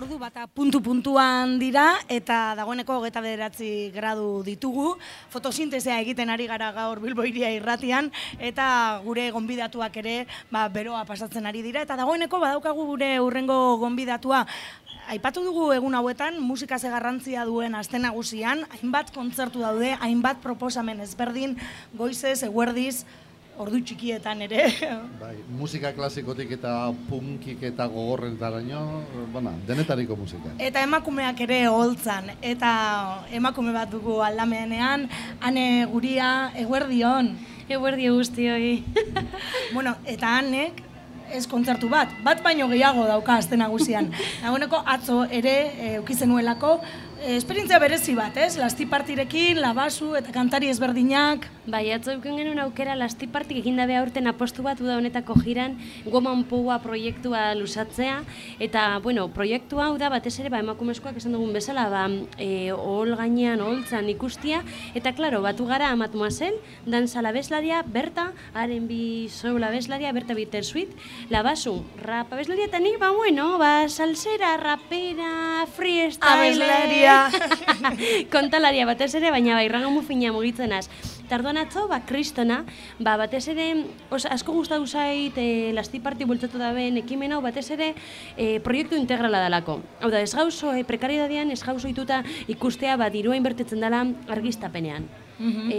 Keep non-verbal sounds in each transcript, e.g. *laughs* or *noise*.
ordu bata puntu-puntuan dira eta dagoeneko hogeta bederatzi gradu ditugu. Fotosintesea egiten ari gara gaur Bilboiria irratian eta gure gonbidatuak ere ba, beroa pasatzen ari dira. Eta dagoeneko badaukagu gure urrengo gonbidatua Aipatu dugu egun hauetan musika ze garrantzia duen aste nagusian, hainbat kontzertu daude, hainbat proposamen ezberdin, goizez, eguerdiz, ordu txikietan ere. *laughs* Bai, musika klasikotik eta punkik eta gogorren daraino, bueno, denetariko musika. Eta emakumeak ere holtzan, eta emakume bat dugu aldamenean, ane guria, eguerdion. Eguerdi guztioi. *laughs* bueno, eta anek, ez kontzertu bat, bat baino gehiago dauka azte nagusian. *laughs* Nagoeneko atzo ere e, ukizenuelako, e, esperientzia berezi bat, ez? Lasti partirekin, labasu eta kantari ezberdinak. Bai, atzo euken genuen aukera lasti partik egin dabe aurten apostu bat da honetako jiran goman poua proiektua lusatzea eta, bueno, proiektua hau da batez ere, ba, emakumezkoak esan dugun bezala, ba, e, ohol gainean, oholtzan ikustia, eta, klaro, batu gara amatu mazen, danza labeslaria, berta, haren bi zeu labeslaria, berta biter suit, labasu, rap abeslaria, eta nik, ba, bueno, ba, salsera, rapera, freestyle... Abeslaria! Kontalaria *laughs* batez ere, baina bai, rangamu fina mugitzen az. Tardoan atzo, ba, kristona, ba, batez ere, os, asko gustatu zait, e, lasti parti bultzatu da ben, ekimen hau, batez ere, e, proiektu integrala dalako. Hau da, ez gauzo, e, prekaridadian, ez gauzo ituta ikustea, ba, dirua inbertitzen dela argiztapenean. Mm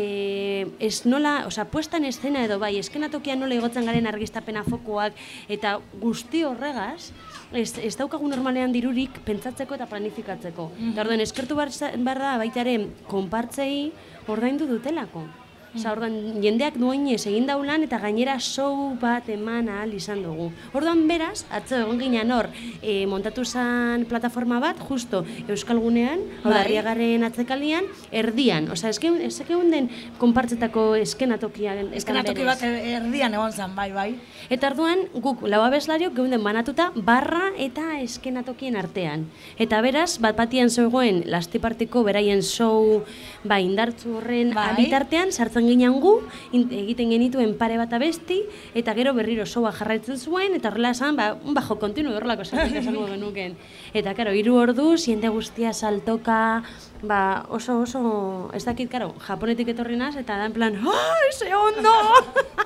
ez nola, oza, puesta en escena edo bai, eskenatokian nola igotzen garen argiztapena fokoak, eta guzti horregaz, ez, ez daukagu normalean dirurik pentsatzeko eta planifikatzeko. Mm -hmm. eskertu barra baita ere, konpartzei ordaindu dutelako. Osa, orduan, jendeak duainez egin daulan eta gainera show bat eman ahal izan dugu. Orduan, beraz, atzo egon ginean hor, e, montatu zen plataforma bat, justo Euskal Gunean, bai. atzekalian, erdian. Osa, eske, eske den konpartzetako eskenatokian. Eskenatoki bat erdian egon zen, bai, bai. Eta orduan, guk lau abeslariok geunden banatuta barra eta eskenatokien artean. Eta beraz, bat batian zegoen, lastipartiko beraien show, ba, indartzu horren bai. abitartean, sartzen izan ginen gu, egiten genituen pare bat abesti, eta gero berriro soa jarraitzen zuen, eta horrela esan, ba, un bajo kontinu horrelako esan esango genuken. Eta, karo, hiru ordu, ziente guztia saltoka, ba, oso, oso, ez dakit, karo, japonetik etorri naz, eta da en plan, ai, ze ondo!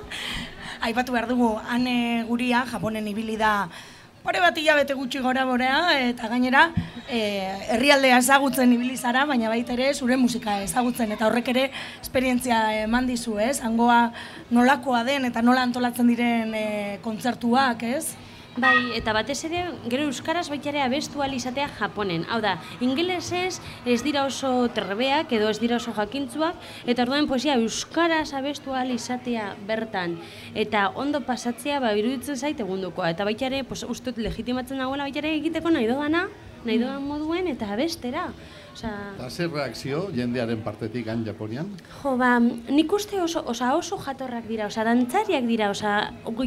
*laughs* Aipatu behar dugu, ane guria, japonen ibili da, pare bat hilabete gutxi gora borea, eta gainera, e, herrialdea ezagutzen ibili zara, baina baita ere zure musika ezagutzen, eta horrek ere esperientzia eman dizu, ez? Hangoa nolakoa den eta nola antolatzen diren e, kontzertuak, ez? Bai, eta batez ere, gero euskaraz baita ere abestu izatea japonen. Hau da, ingelesez ez dira oso trebeak edo ez dira oso jakintzuak, eta orduan poesia euskaraz abestu izatea bertan. Eta ondo pasatzea, ba, iruditzen zait egundukoa. Eta baita ere, pues, ustut legitimatzen dagoela baita ere egiteko nahi doana, nahi doan moduen, eta abestera. Osa... Eta zer reakzio jendearen partetik han Japonian? Jo, ba, nik uste oso, osa, oso jatorrak dira, osa, dantzariak dira, osa,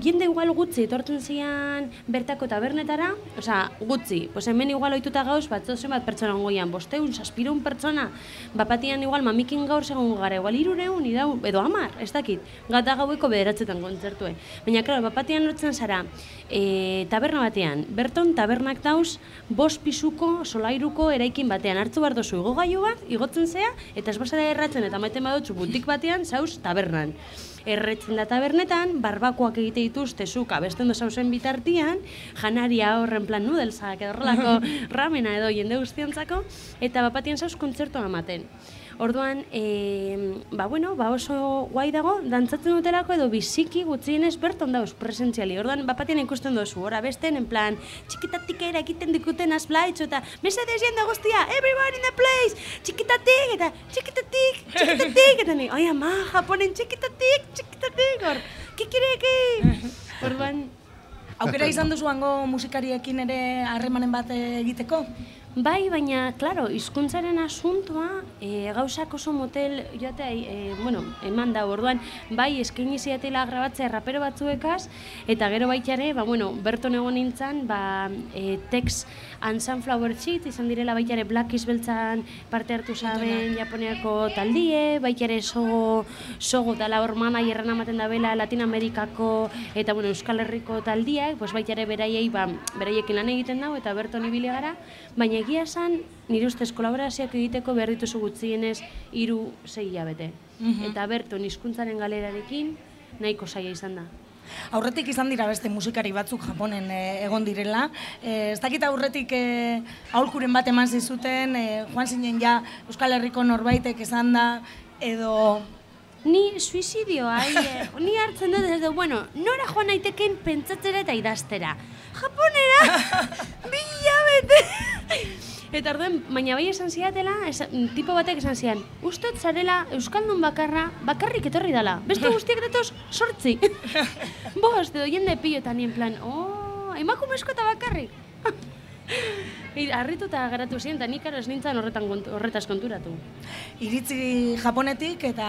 jende igual gutzi, etortzen zian bertako tabernetara, osa, gutzi, pues hemen igual oituta gauz, bat zozen bat pertsona ongoian, bosteun, saspirun pertsona, bapatian igual mamikin gaur segun gara, igual irureun, idau, edo amar, ez dakit, gata gaueko bederatzetan kontzertue. Baina, klaro, bapatian lotzen zara, e, taberna batean, berton tabernak dauz, bost pisuko, solairuko, eraikin batean, hartzu bar dozu igogailu bat, igotzen zea, eta esbazara erratzen eta maiten badotzu butik batean, zauz tabernan. Erretzen da tabernetan, barbakoak egite dituzte zuk abesten zauzen bitartian, janaria horren plan nudelzak edo horrelako *laughs* ramena edo jende guztientzako, eta bapatien zauz kontzertua ematen. Orduan, e, ba, bueno, ba oso guai dago, dantzatzen dutelako edo biziki gutxienez berton dauz presentziali. Orduan, bapatien ikusten duzu, ora besten, en plan, txikitatik era egiten dikuten azblaitxo, eta mesedez jende guztia, everyone in the place, txikitatik, eta txikitatik, *laughs* txikitatik, eta ni, oi ama, japonen txikitatik, txikitatik, hor, kikireki! *laughs* Orduan, Aukera izan duzu hango musikariekin ere harremanen bat egiteko? Bai, baina, klaro, hizkuntzaren asuntoa, e, gauzak oso motel, joatea, e, bueno, eman da, orduan, bai, eskaini ziatela grabatzea rapero batzuekaz, eta gero baitare, ba, bueno, berton egon nintzen, ba, e, Tex and Sunflower Sheet, izan direla baitare Black Is Beltzan parte hartu zaben Japoniako taldie, baitare sogo, sogo dala hor manaierran ematen da bela Latin Amerikako eta bueno, Euskal Herriko taldiak, pues baitare beraiei, ba, beraiekin lan egiten dago eta berton ibili gara, baina egia esan, nire ustez kolaborazioak egiteko behar dituzu gutxienez hiru sei hilabete. Eta berton hizkuntzaren galerarekin nahiko saia izan da. Aurretik izan dira beste musikari batzuk Japonen eh, egon direla. Eh, ez dakit aurretik eh, aholkuren bat eman zizuten, eh, joan zinen ja Euskal Herriko norbaitek esan da, edo Ni suizidioa, *laughs* ni hartzen dut, ez du, bueno, nora joan naiteken pentsatzera eta idaztera. Japonera, *laughs* bi hilabete. Eta orduan, baina bai esan ziatela, esan, tipo batek esan zian, ustot zarela Euskaldun bakarra, bakarrik etorri dala. Beste guztiak datoz, sortzi. *laughs* Bost, edo jende pilo eta nien plan, oh, emakumezko eta bakarrik. *laughs* Arrituta garatu ziren, eta nik ez nintzen horretan, horretaz konturatu. iritzi Japonetik eta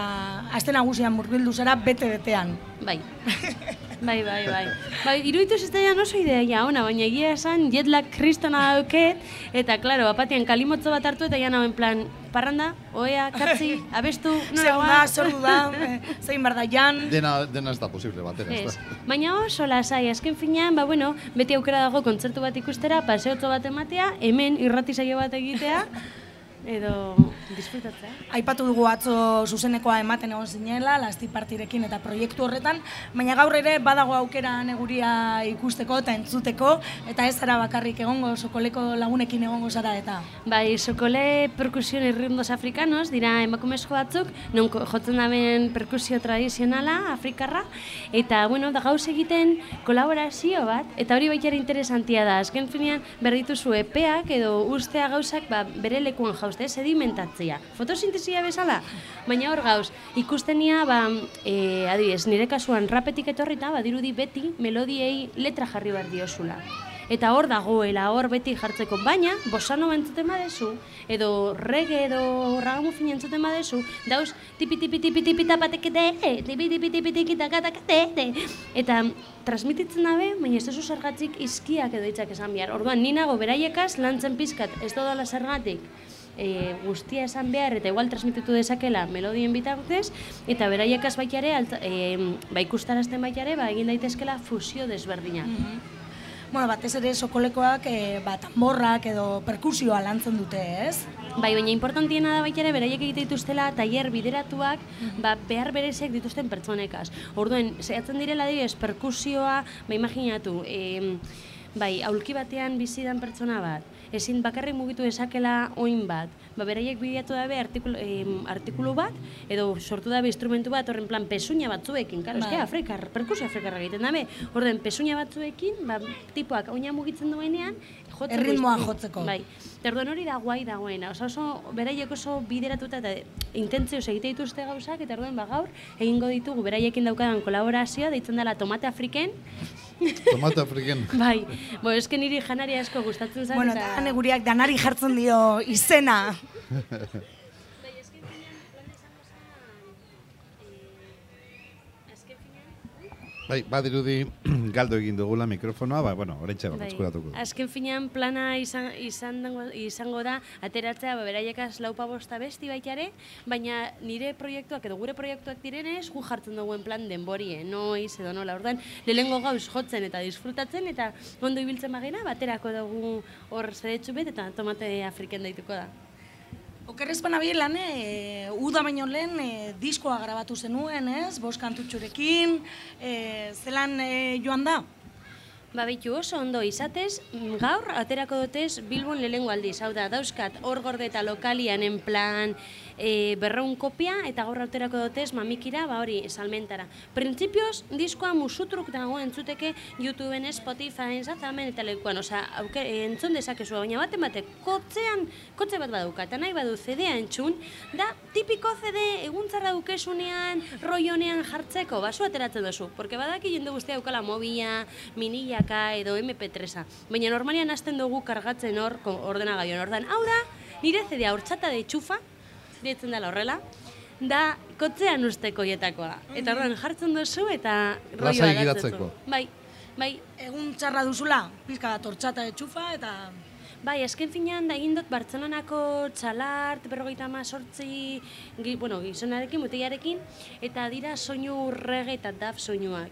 aste nagusian murgildu zara bete-betean. Bai. *laughs* Bai, bai, bai. Bai, iruditu zitzaidan oso ideia ona, baina egia esan jetlag kristona dauket, eta, klaro, apatian kalimotzo bat hartu eta jan hauen plan, parranda, oea, katzi, *laughs* abestu, nora da, goaz. zordu da, eh, zein bar da jan. Dena, dena ez da posible batera, Ez. da. Baina oso lasai, azken finean, ba, bueno, beti aukera dago kontzertu bat ikustera, paseotzo bat ematea, hemen irrati saio bat egitea, *laughs* edo disfrutatzea. Aipatu dugu atzo zuzenekoa ematen egon zinela, lasti partirekin eta proiektu horretan, baina gaur ere badago aukera neguria ikusteko eta entzuteko, eta ez zara bakarrik egongo, sokoleko lagunekin egongo zara eta. Bai, sokole perkusion ritmos afrikanos, dira emakumezko batzuk, non jotzen daben perkusio tradizionala, afrikarra, eta, bueno, da gauz egiten kolaborazio bat, eta hori baita ere interesantia da, azken finean berdituzu epeak edo ustea gauzak ba, bere lekuan jauzte, sedimentatzea, fotosintesia bezala, baina hor gauz, ikustenia, ba, e, adibidez, nire kasuan rapetik etorrita, badirudi beti melodiei letra jarri behar diozula. Eta hor dagoela, hor beti jartzeko, baina bosano entzuten badezu, edo reggae edo ragamufin entzuten badezu, dauz tipi tipi tipi tipi tapatekete, tipi tipi tipi tipi takatakate, eta transmititzen dabe, baina ez duzu zergatik izkiak edo hitzak esan behar. Orduan, ni nago beraiekaz lantzen pizkat ez dodala zergatik, e, guztia esan behar eta igual transmititu dezakela melodien bitartez eta beraiekaz baita ere alta, e, ba ikustarazten baita ere ba egin daitezkela fusio desberdinak. Bueno, batez ere sokolekoak e, ba, tamborrak edo perkusioa lantzen dute, ez? Bai, baina importantiena da baita ere beraiek egite dituztela tailer bideratuak ba, behar bereziak dituzten pertsonekaz. Orduan, zehatzen direla adibidez perkusioa, ba imaginatu, em, bai, aulki batean bizi dan pertsona bat, ezin bakarrik mugitu dezakela oin bat, ba, beraiek bidatu dabe artikulu, em, artikulu bat, edo sortu dabe instrumentu bat, horren plan pesuña batzuekin, karo, Bai. Afrikar, perkusio afrikarra egiten dabe, orden pesuña batzuekin, ba, tipoak oina mugitzen duenean, jotzeko Erritmoa jotzeko. Bai, Eta orduan hori da guai dagoena, oso oso beraiek oso bideratuta eta intentzioz egite dituzte gauzak, eta orduan ba gaur egingo ditugu. Beraiekin daukadan kolaborazioa, deitzen dela tomate afriken, Tomate afriken. *laughs* bai, bo eske niri janaria asko gustatzen zait, Bueno, eta neguriak danari jartzen dio izena. *laughs* Bai, badirudi *clears throat* galdo egin dugula mikrofonoa, ba, bueno, orentxe Bai, eskuratuko. azken finean plana izan, izan izango da ateratzea ba, beraiekaz laupa bosta besti baita ere, baina nire proiektuak edo gure proiektuak direnez gu jartzen duguen plan denborie, noiz edo nola. Ordan lehengo gauz jotzen eta disfrutatzen eta ondo ibiltzen bagena baterako dugu hor zedetxu bet eta tomate afriken daituko da. Okerrez banabilan, e, uda baino lehen e, diskoa grabatu zenuen, ez? Bost kantutxurekin, e, zelan e, joan da? Ba, bitu oso ondo izatez, gaur aterako dutez Bilbon lehengo aldiz, hau da, dauzkat hor gorde eta lokalian en plan e, berreun kopia, eta gaur aterako dutez mamikira, ba hori, salmentara. Printzipioz, diskoa musutruk dago entzuteke YouTubeen, Spotifyen, zazamen eta lekuan, osea, auke, entzun dezakezu, baina baten batek, kotzean, kotze bat baduka, eta nahi badu CD-a entzun, da tipiko CD eguntzarra dukesunean, roionean jartzeko, basu ateratzen duzu, porque badaki jende guztia daukala mobila, minila, mediaka edo MP3a. Baina normalian hasten dugu kargatzen hor ordenagailuan. Ordan, hau da, nire hortxata de txufa, ditzen dela horrela, da kotzean usteko hietakoa. Eta ordan jartzen duzu eta giratzeko. zu. Bai, bai, Egun txarra duzula, pizka bat tortxata etxufa eta Bai, azken finean da egin dut Bartzelonako txalart, berrogeita ama sortzi, gi, bueno, gizonarekin, mutilarekin, eta dira soinu rege eta daf soinuak.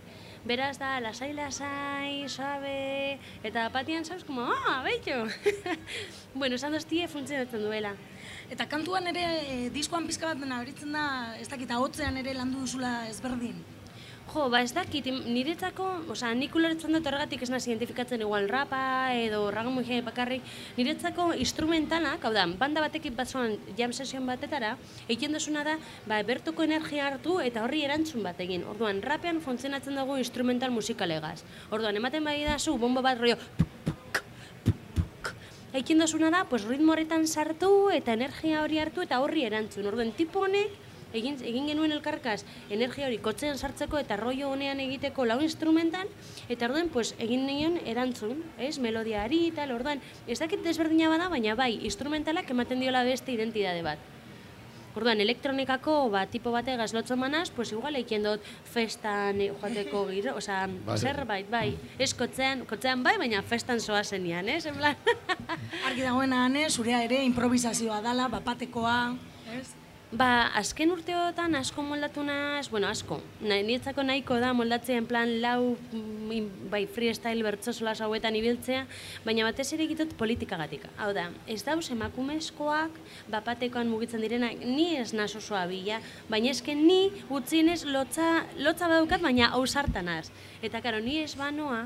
Beraz da, lasai, lasai, suave, eta patian zauz, como, ah, beitxo! *laughs* bueno, esan doztie funtzionatzen duela. Eta kantuan ere, e, diskoan pizka bat nabaritzen da, ez dakit, hotzean ere landu duzula ezberdin. Jo, ba ez dakit, niretzako, osea, nik ulertzen dut horregatik ez identifikatzen igual rapa edo ragamugia bakarrik, niretzako instrumentalak, hau da, banda batekin batzuan jam sesion batetara, egiten duzuna da, ba, bertuko energia hartu eta horri erantzun bat egin. Orduan, rapean funtzionatzen dugu instrumental musikalegaz. Orduan, ematen bai da zu, bombo bat rollo, Egiten dozuna da, pues, ritmo horretan sartu eta energia hori hartu eta horri erantzun. Orduan, tipo honek, egin, egin genuen elkarkaz, energia hori kotxean sartzeko eta rollo honean egiteko lau instrumental, eta orduan, pues, egin nion erantzun, ez, melodiari eta orduan, ez dakit desberdina bada, baina bai, instrumentalak ematen diola beste identidade bat. Orduan, elektronikako ba, tipo bate gazlotzo manaz, pues igual egiten dut festan eh, joateko giro, osea, Bai. *laughs* zerbait, bai. Ez kotzean, kotzean bai, baina festan zoa zenian, ez? En plan, Argi dagoena ane, zurea ere improvisazioa dala, bapatekoa, ez? Ba, azken urteotan asko moldatu naz, bueno, asko, nahi, niretzako nahiko da moldatzea en plan lau, mm, bai, freestyle bertso solas hauetan ibiltzea, baina batez ere egitut politikagatik. Hau da, ez dauz emakumezkoak bapatekoan mugitzen direnak, ni ez naz oso abila, baina esken ni utzinez lotza, lotza badaukat, baina ausartanaz. Eta karo, ni ez banoa,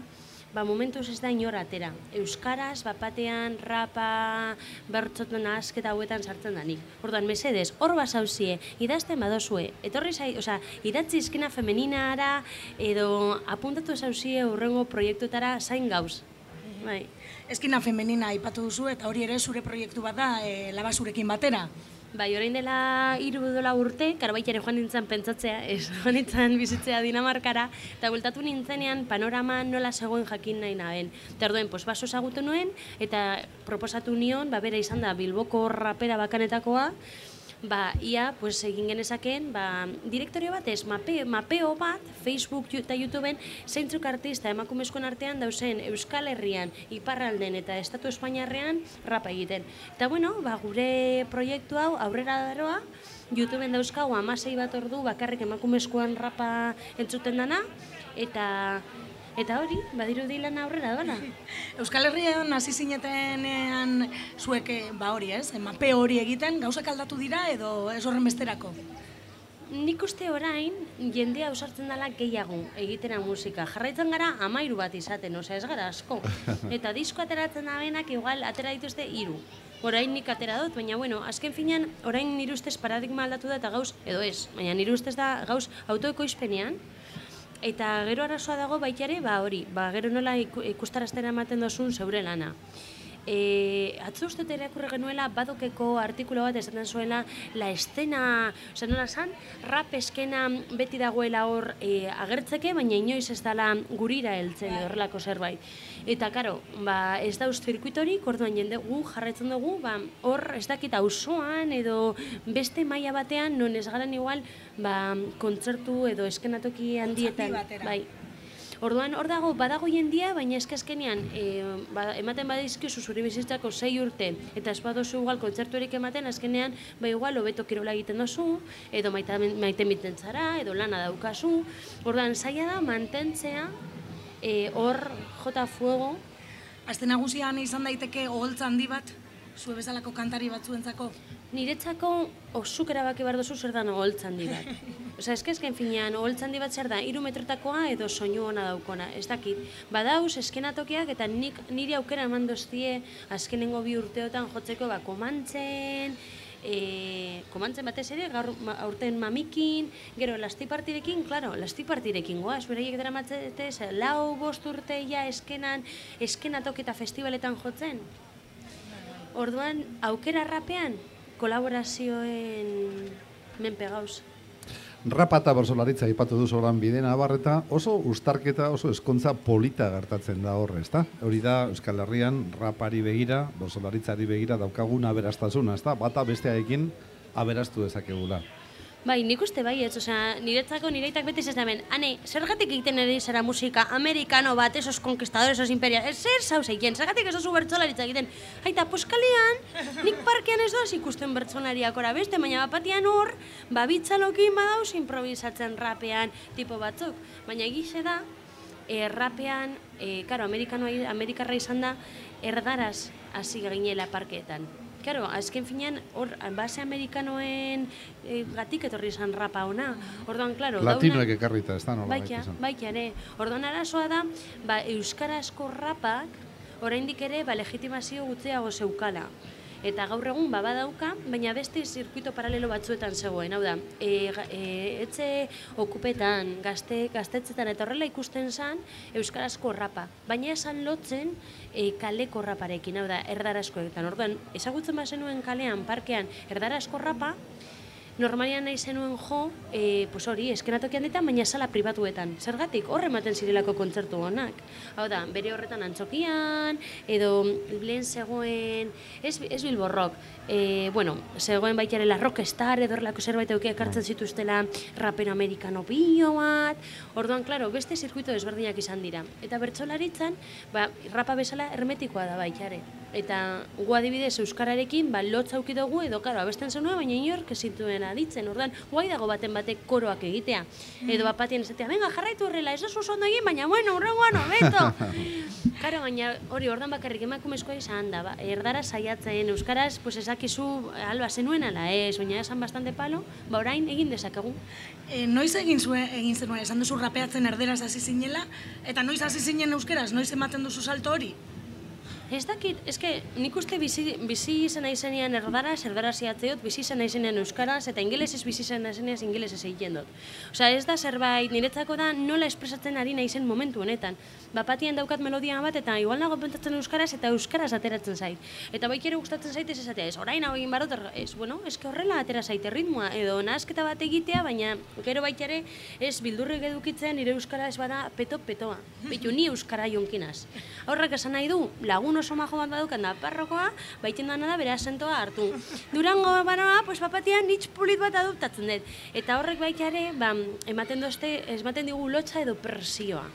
ba, momentuz ez da inor atera. Euskaraz, bapatean, rapa, bertzoten asketa hauetan sartzen da nik. Orduan, mesedez, hor basauzie, idazten badozue, etorri zai, osea, idatzi izkena femeninara, edo apuntatu zauzie urrengo proiektutara zain gauz. Bai. Eskina femenina aipatu duzu eta hori ere zure proiektu bat da, e, labasurekin batera. Bai, orain dela hiru dola urte, karo baita ere joan nintzen pentsatzea, *laughs* ez joan nintzen bizitzea Dinamarkara, eta bultatu nintzenean panorama nola zegoen jakin nahi naben. Eta orduen, pos, baso ezagutu nuen, eta proposatu nion, ba, bera izan da Bilboko rapera bakanetakoa, ba, ia, pues, egin genezakeen, ba, direktorio bat ez, mape, mapeo bat, Facebook eta YouTubeen, zeintzuk artista emakumezkoen artean dauzen Euskal Herrian, Iparralden eta Estatu Espainiarrean rapa egiten. Eta bueno, ba, gure proiektu hau aurrera daroa, YouTubeen dauzkagu amasei bat ordu bakarrik emakumezkoan rapa entzuten dana, eta Eta hori, badirudi lan aurrera dola. *laughs* Euskal Herrian hasi zinetenean zuek eh, ba hori, ez? Mape hori egiten, gauzak aldatu dira edo ez horren besterako. Nik uste orain, jendea ausartzen dela gehiago egitera musika. Jarraitzen gara amairu bat izaten, osea ez gara asko. *laughs* Eta disko ateratzen da benak igual atera dituzte hiru. Orain nik atera dut, baina bueno, azken finean orain nire ustez paradigma aldatu da eta gauz, edo ez, baina nire ustez da gauz autoekoizpenean, Eta gero arazoa dago baita ere, ba hori, ba gero nola iku- ikustarazten ematen dozun zeure lana. E, atzo uste irakurri genuela badokeko artikulu bat esaten zuela la estena, osea nola san, rap eskena beti dagoela hor e, agertzeke, baina inoiz ez dela gurira heltzen horrelako zerbait. Eta karo, ba, ez dauz zirkuitorik, orduan jende gu jarraitzen dugu, ba, hor ez dakit auzoan edo beste maila batean non ez garen igual ba, kontzertu edo eskenatoki handietan. Bai, Orduan, hor dago, badago jendia, baina eskazkenean, e, ba, ematen badizkizu zure bizitzako sei urte, eta ez badozu igual kontzertuerik ematen, azkenean, ba igual, hobeto kirola egiten dozu, edo maite, maite miten zara, edo lana daukazu. Orduan, zaila da, mantentzea, e, hor jota fuego, Aste nagusian izan daiteke oholtza handi bat, zue bezalako kantari batzuentzako. Niretzako osuk erabaki behar duzu zer da oholtzan di bat. *laughs* Osa, eske esken finean, oholtzan di bat zer da, iru metrotakoa edo soinu ona daukona, ez dakit. Badauz, eskenatokiak eta nik niri aukera eman doztie azkenengo bi urteotan jotzeko ba, komantzen, e, komantzen batez ere, gaur ma, aurten mamikin, gero lastipartirekin, claro, lastipartirekin goaz, beraiek dara matzete, lau bost urte ja eskenan, eskenatok eta festivaletan jotzen. Orduan, aukera rapean, kolaborazioen menpe gauz. Rapa eta bersolaritza ipatu duzu oran bidena abarreta, oso ustarketa, oso eskontza polita gertatzen da horre, ezta? Hori da Euskal Herrian rapari begira, bersolaritzari begira daukagun aberastasuna, ezta? Bata bestearekin aberastu dezakegula. Bai, nik uste bai, ez, osea, niretzako nireitak beti ez hemen, ane, zergatik egiten ere zara musika amerikano bat, esos conquistadores, esos imperia, ez zer zau zeiken, zergatik ez oso bertzolaritza egiten, aita, poskalian, nik parkean ez doaz ikusten bertzolariak ora beste, baina bapatian hor, babitzalokin badauz improvisatzen rapean, tipo batzuk, baina egize da, e, rapean, e, karo, amerikarra izan da, erdaraz hasi ginela parkeetan. Claro, azken finean, hor, base amerikanoen e, gatik etorri izan rapa ona. Orduan, claro, Latinoek ekarrita, ez da nola Baikia, baikia ere. Orduan arazoa da, ba, euskarazko rapak, oraindik ere, ba, legitimazio gutzeago zeukala. Eta gaur egun baba dauka, baina beste zirkuito paralelo batzuetan zegoen. Hau da, e, e, etxe okupetan, gazte, gaztetzetan eta horrela ikusten zen euskarazko rapa. Baina esan lotzen e, kaleko raparekin, hau da, erdarazkoetan. Orduan, ezagutzen bazenuen kalean, parkean, erdarazko rapa, normalian nahi zenuen jo, e, pues hori, eskenatokian ditan, baina sala pribatuetan. Zergatik, horre ematen zirelako kontzertu honak. Hau da, bere horretan antzokian, edo lehen zegoen, ez, ez bilborrok, e, bueno, zegoen baitare la rockstar, edo horrelako zerbait eukia ekartzen zituztela rapero amerikano bio bat, orduan, klaro, beste zirkuito desberdinak izan dira. Eta bertsolaritzan, ba, rapa bezala hermetikoa da baitare. Eta gu adibidez euskararekin ba lotza dugu edo claro abesten zenua baina inork ezituen aditzen. Ordan guai dago baten batek koroak egitea. Edo bapatien esatea, "Venga, jarraitu horrela, ez oso ondo egin, baina bueno, urrengoan hobeto." *laughs* Claro, baina hori ordan bakarrik emakumezkoa izan da, ba, erdara saiatzen euskaraz, pues esakizu alba zenuen ala ez, baina esan bastante palo, ba orain egin dezakegu. E, noiz egin zuen, egin zenuen, esan duzu rapeatzen erderaz hasi zinela, eta noiz hasi zinen euskeraz, noiz ematen duzu salto hori? Ez dakit, eske nik uste bizi, bizi izan aizenean erdaraz, erdaraz iatzeot, bizi izan aizenean euskaraz, eta ingelesez bizi izan aizenean ingelesez egiten dut. Osea, ez da zerbait, niretzako da nola espresatzen ari naizen momentu honetan. Bapatien daukat melodia bat, eta igual nago pentsatzen euskaraz, eta euskaraz ateratzen zait. Eta baik ere gustatzen zait ez esatea, ez orain hau egin barot, ez, bueno, eske horrela atera zaite ritmoa, edo nasketa bat egitea, baina gero baik ere ez bildurrik edukitzen nire euskara ez bada peto-petoa. Bitu, ni euskara jonkinaz. Horrek esan nahi du, lagun oso majo bat badukan da parrokoa, baiten dana da bere asentoa hartu. Durango banoa, pues papatian nitz pulit bat adoptatzen dut. Eta horrek baitare, ba, ematen dozte, ematen digu lotxa edo presioa.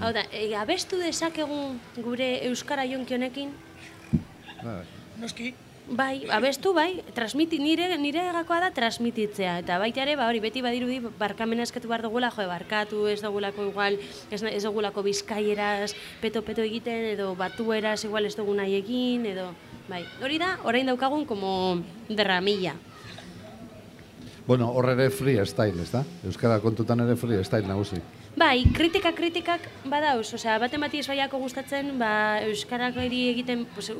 Hau da, e, abestu dezakegu gure euskara jonki honekin. Noski. Bai, abestu bai, transmiti, nire, nire gakoa da transmititzea. Eta baita ere, ba, hori beti badirudi barkamena eskatu behar dugula, jo, barkatu ez dugulako igual, ez, ez dugulako bizkaieraz, peto-peto egiten, edo batueraz igual ez dugu nahi egin, edo... Bai, hori da, orain daukagun como derramilla. Bueno, hor ere freestyle, ez da? Euskara kontutan ere freestyle nagusi. Bai, kritika kritikak badauz, osea, bate mati esbaiako gustatzen, ba, Euskarak eri egiten, pues,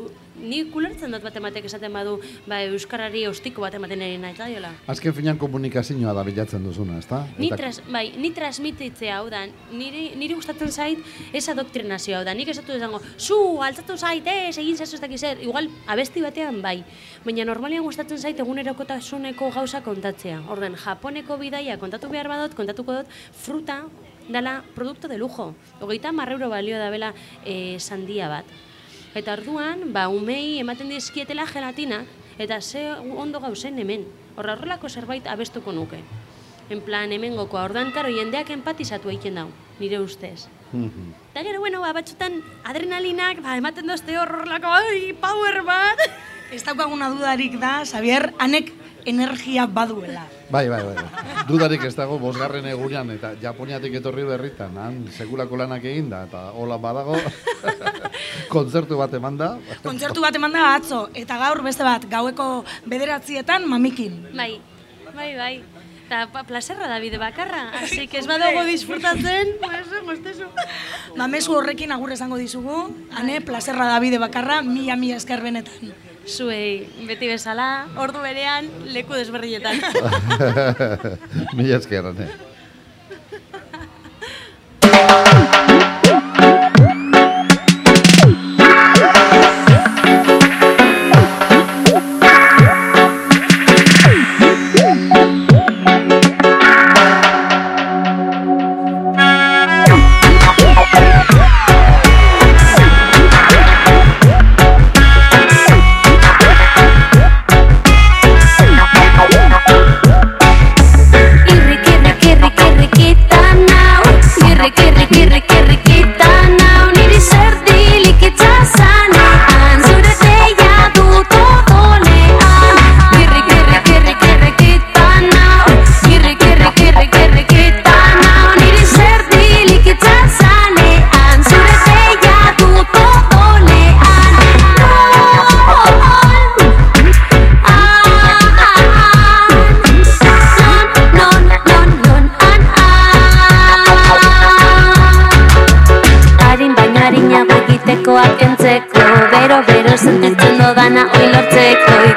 ni kulertzen dut bate matek esaten badu, ba, Euskarari ostiko bate maten eri nahi zaiola. Azken finean komunikazioa da bilatzen duzuna, ez da? Ni, tras, bai, ni transmititzea, hau da, niri, niri gustatzen zait ez adoktrinazioa, hau da, nik esatu izango, zu, altzatu zait, ez, egin zazu ez dakiz zer, igual, abesti batean bai, baina normalian gustatzen zait egunerokotasuneko gauza kontatzea. Orden, japoneko bidaia kontatu behar badot, kontatuko dut, fruta, dala produkto de lujo. Hogeita marreuro balio da bela e, sandia bat. Eta orduan, ba, umei ematen dizkietela gelatinak, eta ze ondo gauzen hemen. Horra horrelako zerbait abestuko nuke. En plan, hemen gokoa. Ordan, karo, jendeak empatizatu egiten dau, nire ustez. Mhm. Eta gero, bueno, ba, batzutan adrenalinak, ba, ematen dozte horrelako, ai, power bat. Ez daukaguna dudarik da, Xavier, anek energia baduela. Bai, bai, bai. Dudarik ez dago bosgarren egunean eta Japoniatik etorri berritan, han sekulako lanak egin da, eta hola badago, *laughs* kontzertu bat eman da. Kontzertu bat eman da atzo, eta gaur beste bat, gaueko bederatzietan mamikin. Bai, bai, bai. Eta plazerra da bide bakarra, *laughs* así que ez badago disfrutatzen, *laughs* pues, mostezu. Ba, mezu horrekin agur esango dizugu, ane, plazerra da bide bakarra, mila mila esker benetan. Zuei, beti bezala, ordu berean, leku desberrietan. *laughs* Mila esker, *laughs*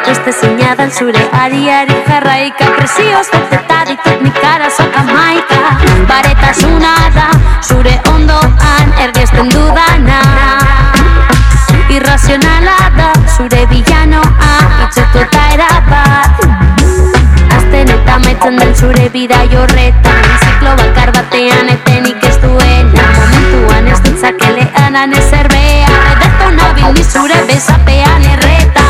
beste zinadan zure ariari jarraika Prezioz betetadik teknikara soka maika Baretasuna da zure ondoan ergesten dudana Irrazionala da zure bilanoa itxeko eta erabat Azten eta maitzen den zure bida jorretan Ziklo bakar batean etenik ez duena. Momentuan ez dutzakelean anezer beha Edertu nabil ni zure bezapean erreta.